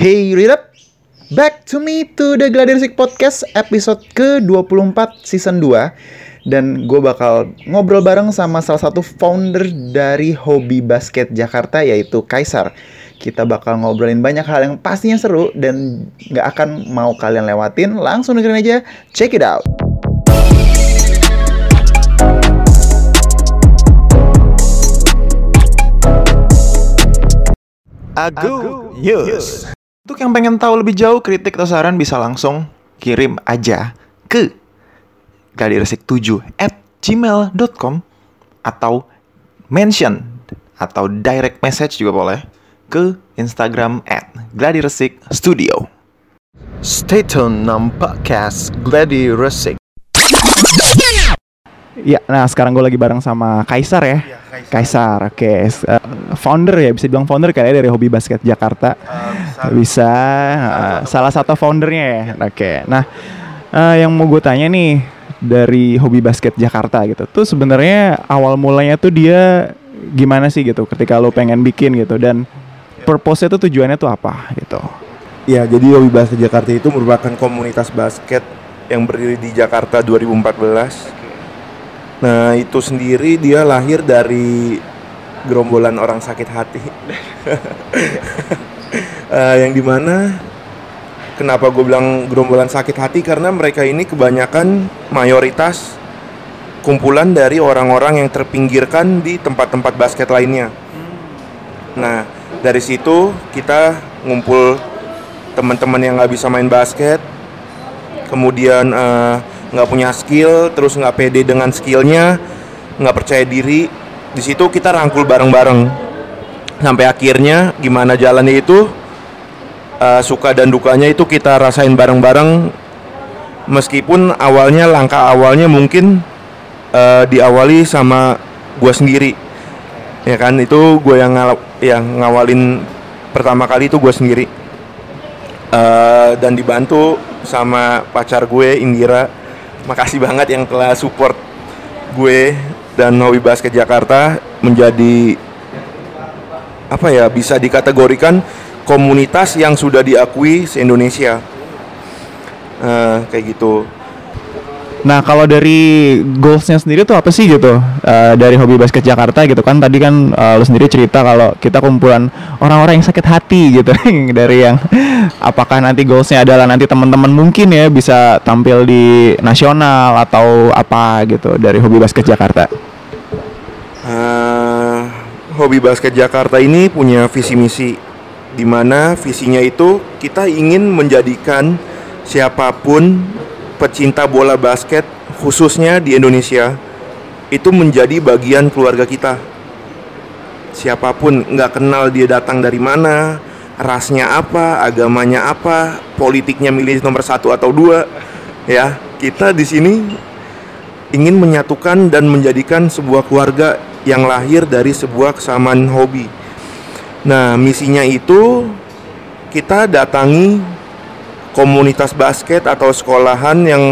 Hey read up Back to me to the Gladiresik Podcast episode ke-24 season 2 Dan gue bakal ngobrol bareng sama salah satu founder dari hobi basket Jakarta yaitu Kaisar. Kita bakal ngobrolin banyak hal yang pastinya seru dan gak akan mau kalian lewatin. Langsung dengerin aja, check it out. Agu News. Untuk yang pengen tahu lebih jauh kritik atau saran bisa langsung kirim aja ke gladiresik7 at gmail.com atau mention atau direct message juga boleh ke Instagram at gladiresik studio. Stay tune nam podcast Gladi Resik. Ya, nah sekarang gue lagi bareng sama Kaisar ya. Iya, Kaisar. Kaisar, oke. Eh, founder ya, bisa bilang founder kali ya dari hobi basket Jakarta. Um, Bisa, eh, salah satu foundernya ya. Oke. Nah, eh, yang mau gue tanya nih dari hobi basket Jakarta gitu. Tuh sebenarnya awal mulanya tuh dia gimana sih gitu ketika lo pengen bikin gitu dan purpose-nya tuh tujuannya tuh apa gitu. Ya, jadi Hobi Basket Jakarta itu merupakan komunitas basket yang berdiri di Jakarta 2014. Nah, itu sendiri dia lahir dari gerombolan orang sakit hati. Eh, yang di mana kenapa gue bilang gerombolan sakit hati karena mereka ini kebanyakan mayoritas kumpulan dari orang-orang yang terpinggirkan di tempat-tempat basket lainnya. Nah, dari situ kita ngumpul teman-teman yang nggak bisa main basket, kemudian eh, nggak punya skill, terus nggak pede dengan skillnya, nggak percaya diri. Di situ kita rangkul bareng-bareng sampai akhirnya gimana jalannya itu eh, suka dan dukanya itu kita rasain bareng-bareng. Meskipun awalnya langkah awalnya mungkin eh, diawali sama gua sendiri, ya kan itu gue yang ngal- yang ngawalin pertama kali itu gue sendiri Eh, dan dibantu sama pacar gue Indira makasih banget yang telah support gue dan Hobi Basket Jakarta menjadi apa ya bisa dikategorikan komunitas yang sudah diakui se Indonesia Eh, kayak gitu Nah kalau dari goalsnya sendiri tuh apa sih gitu Eh, dari hobi basket Jakarta gitu kan tadi kan eh, lu sendiri cerita kalau kita kumpulan orang-orang yang sakit hati gitu dari yang apakah nanti goalsnya adalah nanti teman-teman mungkin ya bisa tampil di nasional atau apa gitu dari hobi basket Jakarta. Eh, hobi basket Jakarta ini punya visi misi di mana visinya itu kita ingin menjadikan siapa pun pecinta bola basket khususnya di Indonesia itu menjadi bagian keluarga kita. Siapa pun nggak kenal dia datang dari mana, rasnya apa, agamanya apa, politiknya milih nomor satu atau dua, ya kita di sini ingin menyatukan dan menjadikan sebuah keluarga yang lahir dari sebuah kesamaan hobi. Nah, misinya itu kita datangi komunitas basket atau sekolahan yang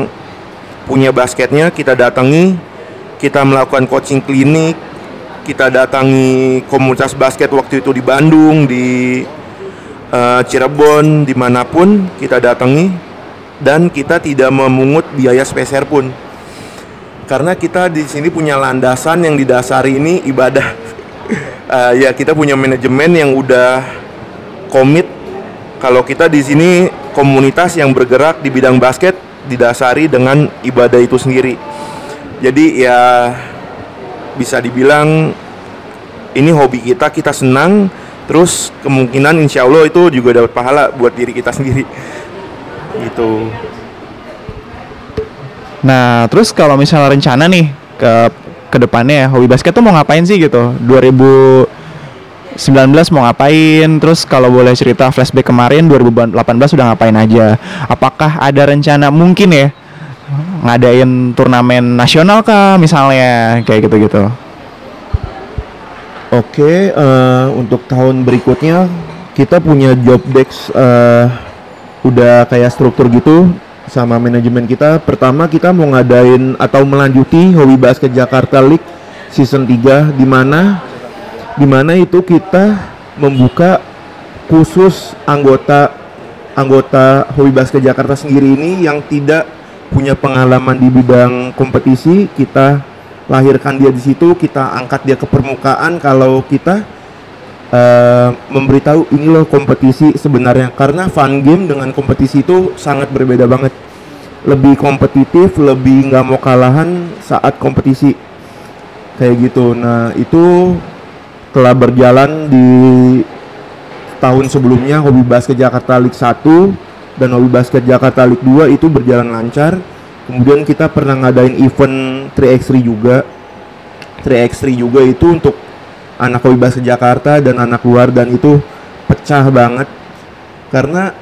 punya basketnya, kita datangi, kita melakukan coaching klinik, kita datangi komunitas basket waktu itu di Bandung, di eh, Cirebon, di mana pun kita datangi, dan kita tidak memungut biaya speser pun karena kita di sini punya landasan yang didasari ini ibadah. Eh, ya kita punya manajemen yang udah komit kalau kita di sini komunitas yang bergerak di bidang basket didasari dengan ibadah itu sendiri. Jadi ya bisa dibilang ini hobi kita, kita senang, terus kemungkinan insya Allah itu juga dapat pahala buat diri kita sendiri. Gitu. Nah terus kalau misalnya rencana nih ke ke depannya ya, hobi basket tuh mau ngapain sih gitu 2019 mau ngapain? Terus kalau boleh cerita flashback kemarin 2018 udah ngapain aja? Apakah ada rencana mungkin ya ngadain turnamen nasional kah misalnya? Kayak gitu-gitu. Oke, eh, untuk tahun berikutnya kita punya job desk eh, udah kayak struktur gitu sama manajemen kita. Pertama kita mau ngadain atau melanjuti Hobi Basket Jakarta League season 3 di mana di mana itu kita membuka khusus anggota anggota hobi basket Jakarta sendiri ini yang tidak punya pengalaman di bidang kompetisi. Kita lahirkan dia di situ kita angkat dia ke permukaan. Kalau kita uh, memberitahu ini loh kompetisi sebenarnya. Karena fun game dengan kompetisi itu sangat berbeda banget. Lebih kompetitif lebih nggak mau kalahan saat kompetisi. Kayak gitu. Nah itu telah berjalan di tahun sebelumnya hobi basket Jakarta League 1 dan hobi basket Jakarta League 2 itu berjalan lancar. Kemudian kita pernah ngadain event 3x3 juga. 3x3 juga itu untuk anak hobi basket Jakarta dan anak luar dan itu pecah banget. Karena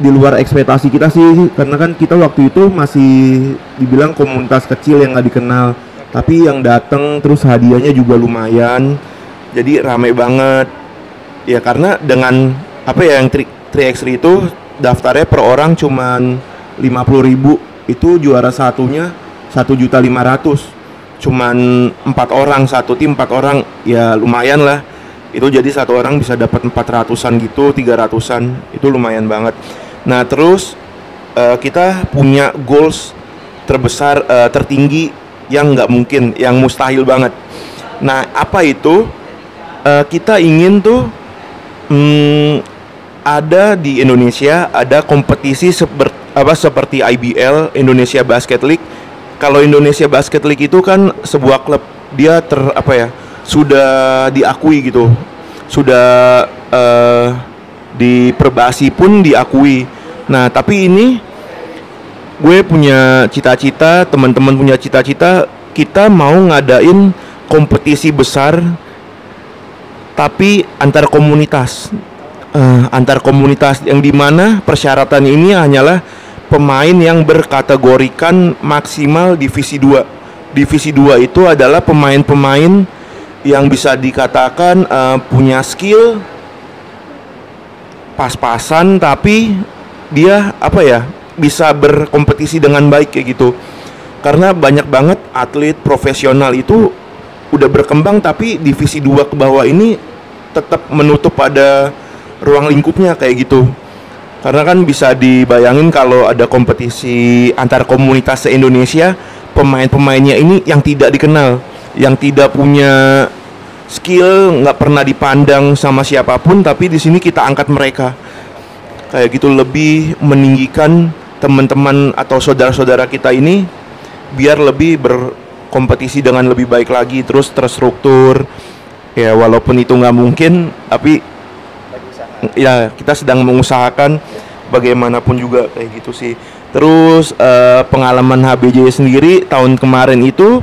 di luar ekspektasi kita sih karena kan kita waktu itu masih dibilang komunitas kecil yang nggak dikenal. Tapi yang datang terus hadiahnya juga lumayan jadi rame banget. Ya karena dengan apa ya yang 3x3 itu daftarnya per orang cuman 50 ribu. Itu juara satunya satu juta lima ratus. Cuman empat orang satu tim empat orang ya lumayan lah. Itu jadi satu orang bisa dapat empat ratusan gitu tiga ratusan. Itu lumayan banget. Nah terus uh, kita punya goals terbesar uh, tertinggi yang nggak mungkin yang mustahil banget. Nah apa itu uh, kita ingin tuh hmm, ada di Indonesia ada kompetisi seperti apa seperti IBL Indonesia Basket League. Kalau Indonesia Basket League itu kan sebuah klub dia ter apa ya sudah diakui gitu, sudah uh, di perbasi pun diakui. Nah tapi ini gue punya cita-cita, teman-teman punya cita-cita, kita mau ngadain kompetisi besar tapi antar komunitas uh, antar komunitas yang di mana persyaratan ini hanyalah pemain yang berkategorikan maksimal divisi 2 divisi 2 itu adalah pemain-pemain yang bisa dikatakan uh, punya skill pas-pasan tapi dia apa ya bisa berkompetisi dengan baik kayak gitu. Karena banyak banget atlet profesional itu udah berkembang tapi divisi 2 ke bawah ini tetap menutup pada ruang lingkupnya kayak gitu. Karena kan bisa dibayangin kalau ada kompetisi antar komunitas se-Indonesia pemain-pemainnya ini yang tidak dikenal yang tidak punya skill nggak pernah dipandang sama siapa pun tapi di sini kita angkat mereka. Kayak gitu lebih meninggikan teman-teman atau saudara-saudara kita ini biar lebih berkompetisi dengan lebih baik lagi terus terstruktur ya walaupun itu nggak mungkin tapi ya kita sedang mengusahakan bagaimanapun juga kayak gitu sih. Terus uh, pengalaman HBJ sendiri tahun kemarin itu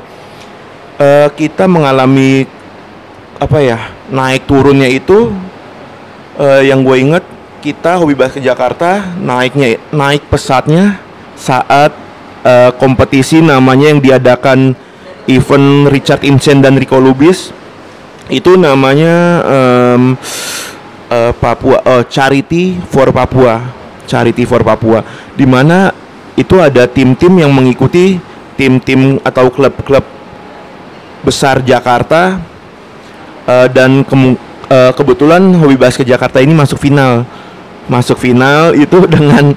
uh, kita mengalami apa ya naik turunnya itu uh, yang gue inget kita hobi basket Jakarta naiknya naik pesatnya saat uh, kompetisi namanya yang diadakan event Richard Imsen dan Rico Lubis itu namanya um, uh, Papua uh, Charity for Papua. Charity for Papua. Di mana itu ada tim-tim yang mengikuti tim-tim atau klub-klub besar Jakarta uh, dan ke, uh, kebetulan hobi basket Jakarta ini masuk final. Masuk final itu dengan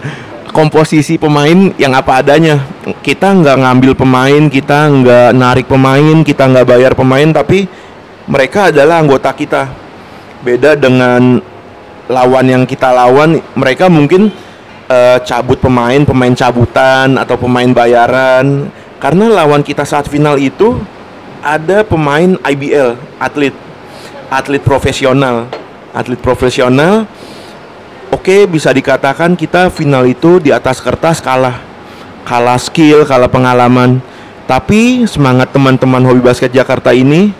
komposisi pemain yang apa adanya. Kita nggak ngambil pemain kita nggak narik pemain kita nggak bayar pemain tapi mereka adalah anggota kita. Beda dengan lawan yang kita lawan, mereka mungkin uh, cabut pemain, pemain cabutan atau pemain bayaran. Karena lawan kita saat final itu ada pemain IBL, atlet atlet profesional. Atlet profesional Oke, bisa dikatakan kita final itu di atas kertas kalah. Kalah skill, kalah pengalaman. Tapi semangat teman-teman hobi basket Jakarta ini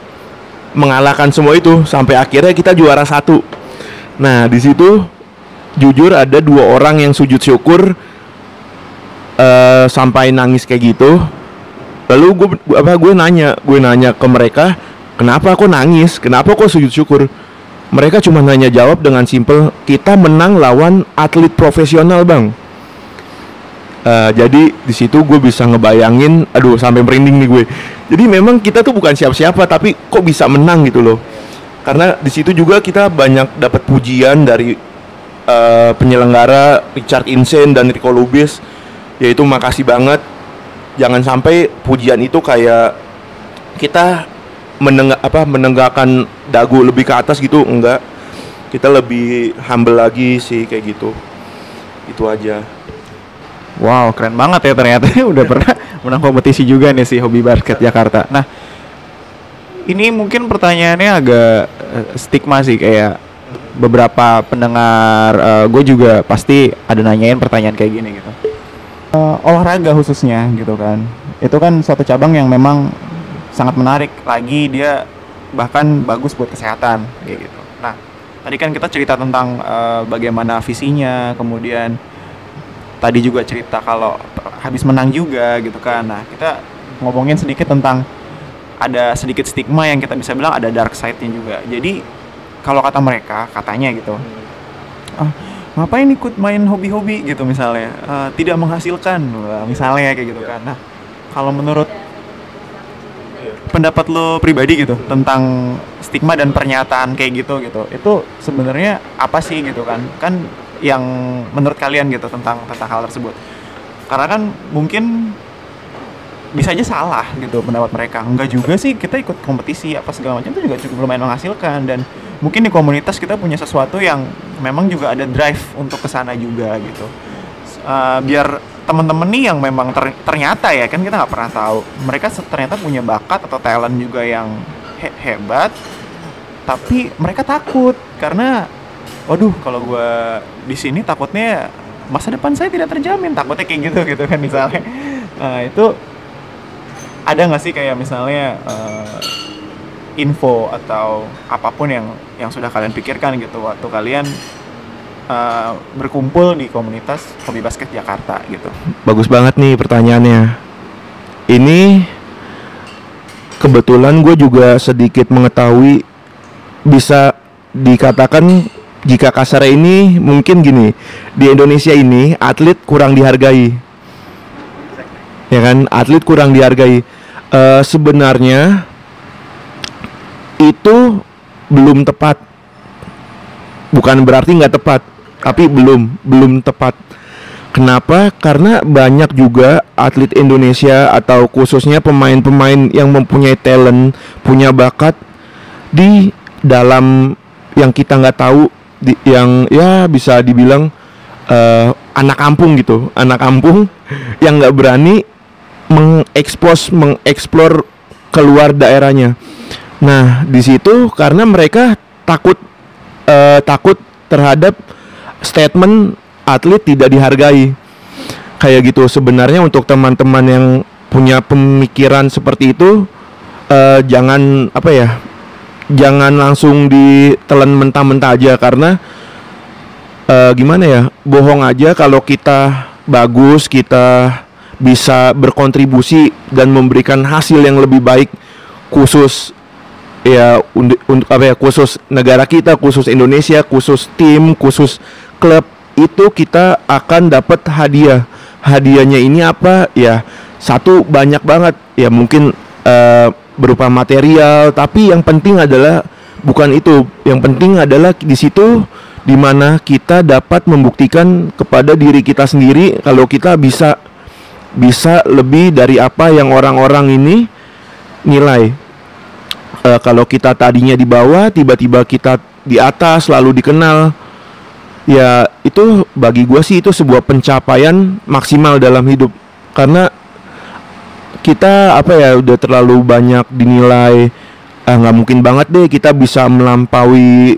mengalahkan semua itu sampai akhirnya kita juara satu. Nah di situ jujur ada dua orang yang sujud syukur uh, sampai nangis kayak gitu. Lalu gue apa gue nanya gue nanya ke mereka kenapa kok nangis kenapa kok sujud syukur mereka cuma nanya jawab dengan simple kita menang lawan atlet profesional bang Uh, jadi di situ gue bisa ngebayangin, aduh sampai merinding nih gue. Jadi memang kita tuh bukan siapa-siapa, tapi kok bisa menang gitu loh. Karena di situ juga kita banyak dapat pujian dari eh, penyelenggara Richard Insen dan Rico Lubis yaitu makasih banget jangan sampai pujian itu kayak kita menengah apa menenggakkan dagu lebih ke atas gitu enggak kita lebih humble lagi sih kayak gitu itu aja Wow, keren banget ya ternyata udah pernah menang kompetisi juga nih si hobi basket Jakarta. Nah, ini mungkin pertanyaannya agak eh, stigma sih kayak beberapa pendengar gue juga pasti ada nanyain pertanyaan kayak gini gitu. Eh, olahraga khususnya gitu kan. Itu kan suatu cabang yang memang sangat menarik lagi dia bahkan bagus buat kesehatan kayak gitu. Nah, tadi kan kita cerita tentang eh, bagaimana visinya, kemudian tadi juga cerita kalau habis menang juga gitu kan. Nah, kita ngomongin sedikit tentang ada sedikit stigma yang kita bisa bilang ada dark side-nya juga. Jadi kalau kata mereka, katanya gitu. Ah, ngapain ikut main hobi-hobi gitu misalnya? Ah, tidak menghasilkan misalnya kayak gitu kan. Nah, kalau menurut pendapat lo pribadi gitu tentang stigma dan pernyataan kayak gitu gitu. Itu sebenarnya apa sih gitu kan? Kan yang menurut kalian gitu tentang tentang hal tersebut. Karena kan mungkin bisa aja salah gitu pendapat mereka. Enggak juga sih kita ikut kompetisi apa segala macam itu juga cukup lumayan menghasilkan. Dan mungkin di komunitas kita punya sesuatu yang memang juga ada drive untuk ke sana juga gitu. Uh, biar temen-temen nih yang memang ter- ternyata ya kan kita nggak pernah tahu. Mereka ternyata punya bakat atau talent juga yang he- hebat tapi mereka takut. Karena waduh. Kalau gue di sini takutnya masa depan saya tidak terjamin takutnya kayak gitu gitu kan misalnya. Nah itu ada nggak sih kayak misalnya eh, info atau apa pun yang yang sudah kalian pikirkan gitu waktu kalian eh, berkumpul di komunitas hobi basket Jakarta gitu? Bagus banget nih pertanyaannya. Ini kebetulan gue juga sedikit mengetahui bisa dikatakan jika kasar ini mungkin gini di Indonesia ini atlet kurang dihargai. Ya kan? Atlet kurang dihargai. Eh, sebenarnya itu belum tepat. Bukan berarti nggak tepat tapi belum belum tepat. Kenapa? Karena banyak juga atlet Indonesia atau khususnya pemain-pemain yang mempunyai talent punya bakat di dalam yang kita nggak tahu di, yang ya bisa dibilang eh, anak kampung gitu. Anak kampung yang nggak berani mengekspos mengeksplor keluar daerahnya. Nah di situ karena mereka takut eh, takut terhadap statement atlet tidak dihargai. Kayak gitu. Sebenarnya untuk teman-teman yang punya pemikiran seperti itu eh, jangan apa ya jangan langsung ditelan mentah-mentah aja karena eh, gimana ya bohong aja kalau kita bagus kita bisa berkontribusi dan memberikan hasil yang lebih baik khusus ya untuk, apa ya khusus negara kita khusus Indonesia khusus tim khusus klub itu kita akan dapat hadiah. Hadiahnya ini apa? Ya satu banyak banget. Ya mungkin eh, berupa material tapi yang penting adalah bukan itu. Yang penting adalah di situ di mana kita dapat membuktikan kepada diri kita sendiri kalau kita bisa bisa lebih dari apa yang orang-orang ini nilai. Eh, kalau kita tadinya di bawah tiba-tiba kita di atas lalu dikenal ya itu bagi gua sih itu sebuah pencapaian maksimal dalam hidup. Karena kita apa ya udah terlalu banyak dinilai ah nggak mungkin banget deh kita bisa melampaui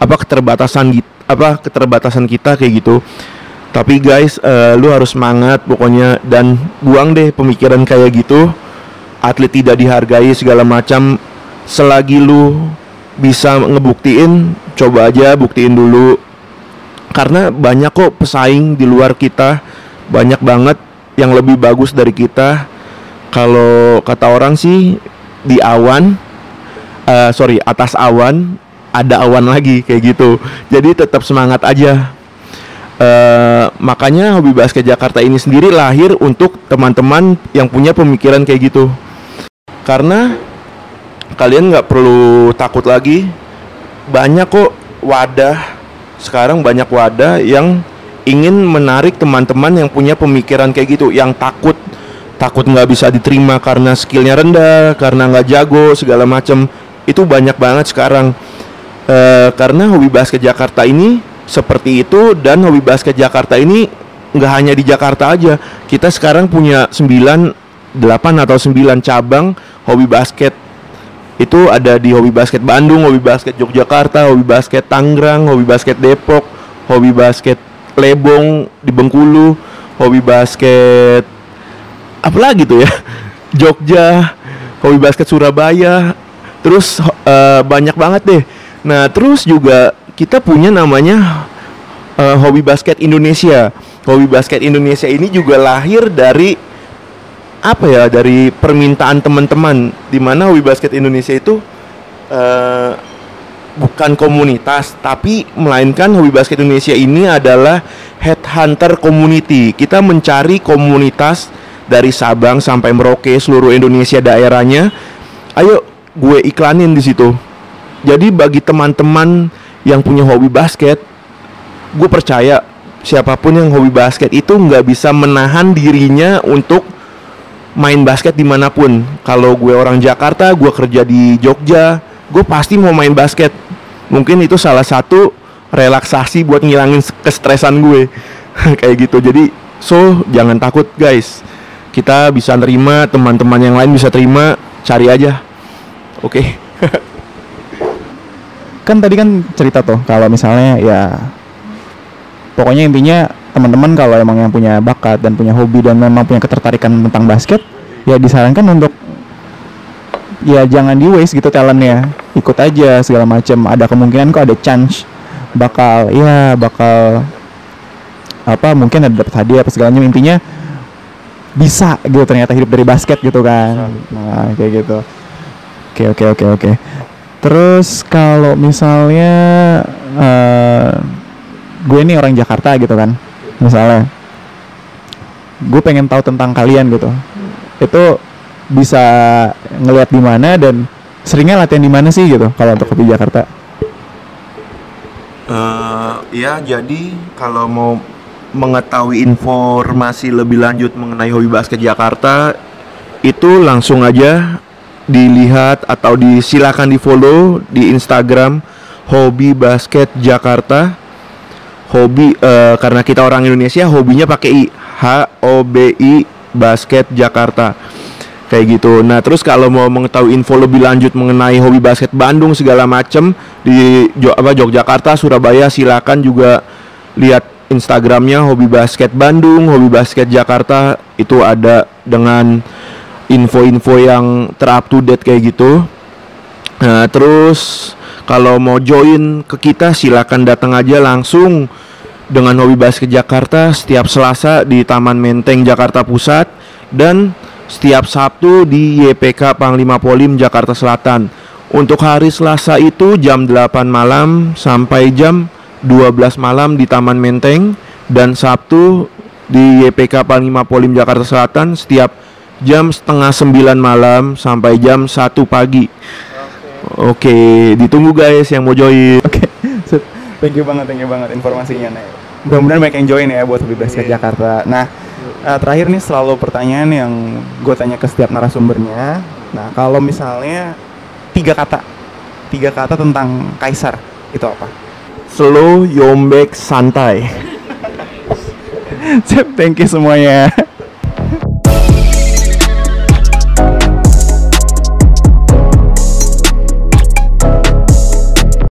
apa keterbatasan apa keterbatasan kita kayak gitu. Tapi guys eh, lu harus semangat pokoknya dan buang deh pemikiran kayak gitu. Atlet tidak dihargai segala macam. Selagi lu bisa ngebuktiin coba aja buktiin dulu. Karena banyak kok pesaing di luar kita. Banyak banget yang lebih bagus dari kita kalau kata orang sih di awan eh, sorry atas awan ada awan lagi kayak gitu. Jadi tetap semangat aja. Eh, makanya hobi basket Jakarta ini sendiri lahir untuk teman-teman yang punya pemikiran kayak gitu. Karena kalian nggak perlu takut lagi. Banyak kok wadah sekarang banyak wadah yang ingin menarik teman-teman yang punya pemikiran kayak gitu, yang takut takut nggak bisa diterima karena skillnya rendah, karena nggak jago segala macam. Itu banyak banget sekarang. E, karena hobi basket Jakarta ini seperti itu dan hobi basket Jakarta ini nggak hanya di Jakarta aja. Kita sekarang punya 9 8 atau 9 cabang hobi basket itu ada di hobi basket Bandung, hobi basket Yogyakarta, hobi basket Tangerang, hobi basket Depok, hobi basket Lebong di Bengkulu, hobi basket apa lagi tuh ya? Jogja, hobi basket Surabaya, terus uh, banyak banget deh. Nah, terus juga kita punya namanya uh, hobi basket Indonesia. Hobi basket Indonesia ini juga lahir dari apa ya? Dari permintaan teman-teman di mana hobi basket Indonesia itu uh, bukan komunitas, tapi melainkan hobi basket Indonesia ini adalah headhunter community. Kita mencari komunitas dari Sabang sampai Merauke seluruh Indonesia daerahnya. Ayo gue iklanin di situ. Jadi bagi teman-teman yang punya hobi basket, gue percaya siapa pun yang hobi basket itu nggak bisa menahan dirinya untuk main basket di mana pun. Kalau gue orang Jakarta, gue kerja di Jogja, gue pasti mau main basket mungkin itu salah satu relaksasi buat ngilangin kestresan gue kayak gitu jadi so jangan takut guys kita bisa terima teman-teman yang lain bisa terima. Cari aja. Oke. Okay. kan tadi kan cerita tuh kalau misalnya ya pokoknya intinya teman-teman kalau emang yang punya bakat dan punya hobi dan memang punya ketertarikan tentang basket ya disarankan untuk ya jangan di waste gitu talentnya. Ikut aja segala macam. Ada kemungkinan kok ada chance bakal ya bakal apa mungkin ada dapat hadiah apa segalanya. Intinya bisa gitu ternyata hidup dari basket gitu kan. Nah kayak gitu. Oke oke oke oke. Terus kalau misalnya uh, gue ini orang Jakarta gitu kan misalnya. Gue pengen tahu tentang kalian gitu. Itu bisa ngelihat di mana dan seringnya latihan di mana sih gitu kalau untuk kopi Jakarta? Uh, ya jadi kalau mau mengetahui informasi lebih lanjut mengenai hobi basket Jakarta itu langsung aja dilihat atau disilakan di follow di Instagram hobi basket Jakarta hobi uh, karena kita orang Indonesia hobinya pakai i H O B I basket Jakarta kayak gitu. Nah terus kalau mau mengetahui info lebih lanjut mengenai hobi basket Bandung segala macem di jo apa Yogyakarta, Surabaya silakan juga lihat Instagramnya hobi basket Bandung, hobi basket Jakarta itu ada dengan info-info yang terup to date kayak gitu. Nah terus kalau mau join ke kita silakan datang aja langsung dengan hobi basket Jakarta setiap Selasa di Taman Menteng Jakarta Pusat dan setiap Sabtu di YPK Panglima Polim Jakarta Selatan. Untuk hari Selasa itu jam 8 malam sampai jam 12 malam di Taman Menteng dan Sabtu di YPK Panglima Polim Jakarta Selatan setiap jam setengah 9 malam sampai jam 1 pagi. Oke, okay, ditunggu guys yang mau join. Oke, okay. thank you banget, thank you banget informasinya. Mudah-mudahan banyak yang join ya buat lebih basket yeah. Jakarta. Nah, uh, terakhir nih selalu pertanyaan yang gue tanya ke setiap narasumbernya. Nah, kalau misalnya tiga kata, tiga kata tentang Kaisar itu apa? Slow, yombek, santai. Thank you semuanya.